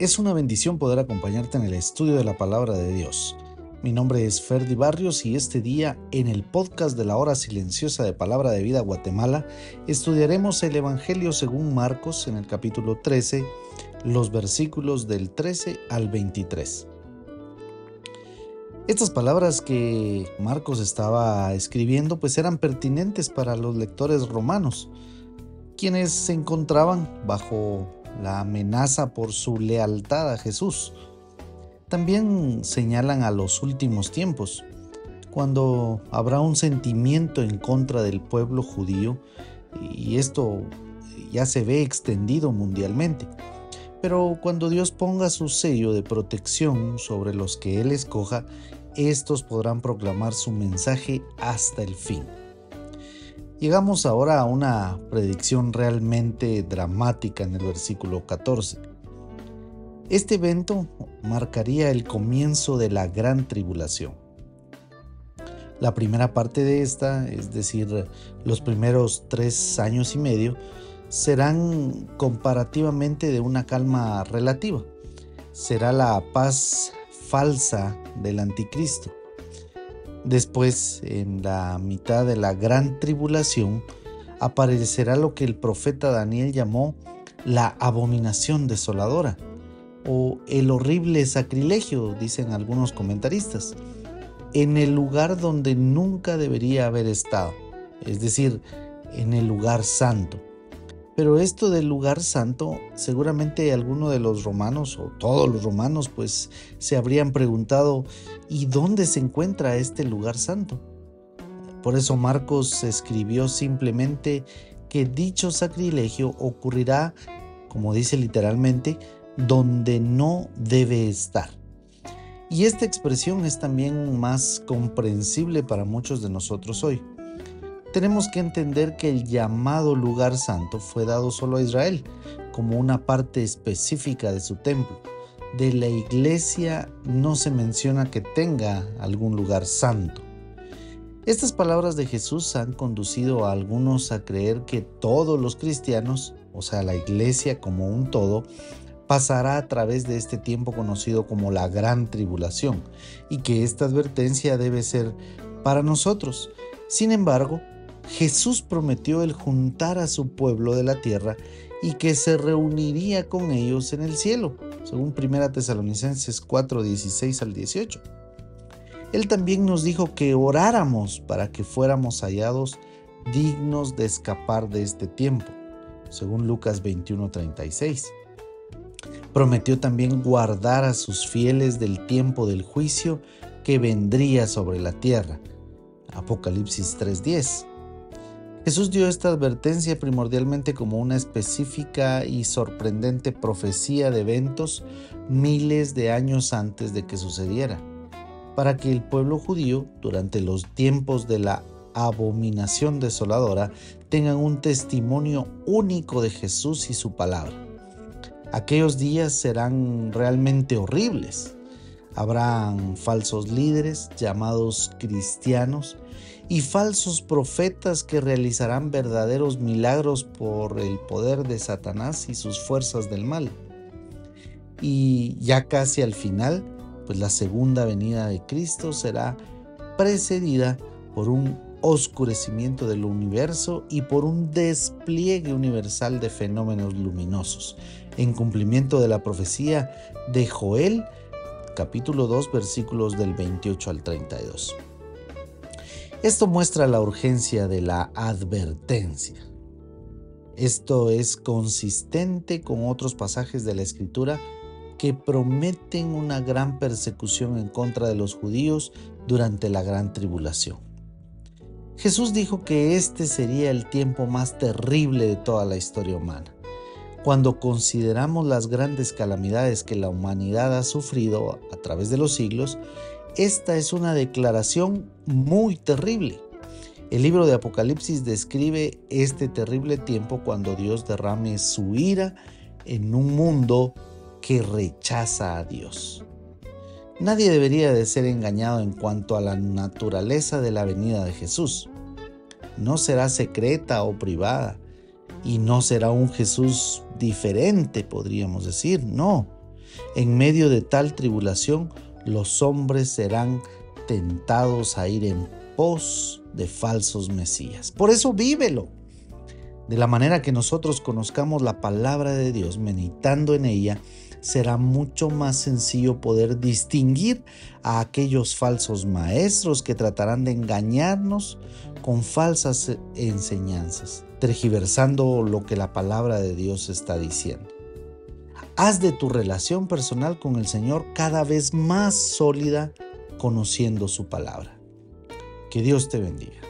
Es una bendición poder acompañarte en el estudio de la palabra de Dios. Mi nombre es Ferdi Barrios y este día en el podcast de la hora silenciosa de Palabra de Vida Guatemala estudiaremos el Evangelio según Marcos en el capítulo 13, los versículos del 13 al 23. Estas palabras que Marcos estaba escribiendo pues eran pertinentes para los lectores romanos, quienes se encontraban bajo la amenaza por su lealtad a Jesús. También señalan a los últimos tiempos, cuando habrá un sentimiento en contra del pueblo judío, y esto ya se ve extendido mundialmente. Pero cuando Dios ponga su sello de protección sobre los que Él escoja, estos podrán proclamar su mensaje hasta el fin. Llegamos ahora a una predicción realmente dramática en el versículo 14. Este evento marcaría el comienzo de la gran tribulación. La primera parte de esta, es decir, los primeros tres años y medio, serán comparativamente de una calma relativa. Será la paz falsa del anticristo. Después, en la mitad de la gran tribulación, aparecerá lo que el profeta Daniel llamó la abominación desoladora o el horrible sacrilegio, dicen algunos comentaristas, en el lugar donde nunca debería haber estado, es decir, en el lugar santo. Pero esto del lugar santo, seguramente alguno de los romanos o todos los romanos pues se habrían preguntado, ¿y dónde se encuentra este lugar santo? Por eso Marcos escribió simplemente que dicho sacrilegio ocurrirá, como dice literalmente, donde no debe estar. Y esta expresión es también más comprensible para muchos de nosotros hoy tenemos que entender que el llamado lugar santo fue dado solo a Israel, como una parte específica de su templo. De la iglesia no se menciona que tenga algún lugar santo. Estas palabras de Jesús han conducido a algunos a creer que todos los cristianos, o sea, la iglesia como un todo, pasará a través de este tiempo conocido como la gran tribulación y que esta advertencia debe ser para nosotros. Sin embargo, Jesús prometió el juntar a su pueblo de la tierra y que se reuniría con ellos en el cielo, según 1 Tesalonicenses 4, 16 al 18. Él también nos dijo que oráramos para que fuéramos hallados dignos de escapar de este tiempo, según Lucas 21, 36. Prometió también guardar a sus fieles del tiempo del juicio que vendría sobre la tierra, Apocalipsis 3:10. Jesús dio esta advertencia primordialmente como una específica y sorprendente profecía de eventos miles de años antes de que sucediera, para que el pueblo judío, durante los tiempos de la abominación desoladora, tengan un testimonio único de Jesús y su palabra. Aquellos días serán realmente horribles. Habrán falsos líderes llamados cristianos y falsos profetas que realizarán verdaderos milagros por el poder de Satanás y sus fuerzas del mal. Y ya casi al final, pues la segunda venida de Cristo será precedida por un oscurecimiento del universo y por un despliegue universal de fenómenos luminosos, en cumplimiento de la profecía de Joel, capítulo 2, versículos del 28 al 32. Esto muestra la urgencia de la advertencia. Esto es consistente con otros pasajes de la Escritura que prometen una gran persecución en contra de los judíos durante la gran tribulación. Jesús dijo que este sería el tiempo más terrible de toda la historia humana. Cuando consideramos las grandes calamidades que la humanidad ha sufrido a través de los siglos, esta es una declaración muy terrible. El libro de Apocalipsis describe este terrible tiempo cuando Dios derrame su ira en un mundo que rechaza a Dios. Nadie debería de ser engañado en cuanto a la naturaleza de la venida de Jesús. No será secreta o privada y no será un Jesús diferente, podríamos decir, no. En medio de tal tribulación, los hombres serán tentados a ir en pos de falsos mesías. Por eso vívelo. De la manera que nosotros conozcamos la palabra de Dios, meditando en ella, será mucho más sencillo poder distinguir a aquellos falsos maestros que tratarán de engañarnos con falsas enseñanzas, tergiversando lo que la palabra de Dios está diciendo. Haz de tu relación personal con el Señor cada vez más sólida conociendo su palabra. Que Dios te bendiga.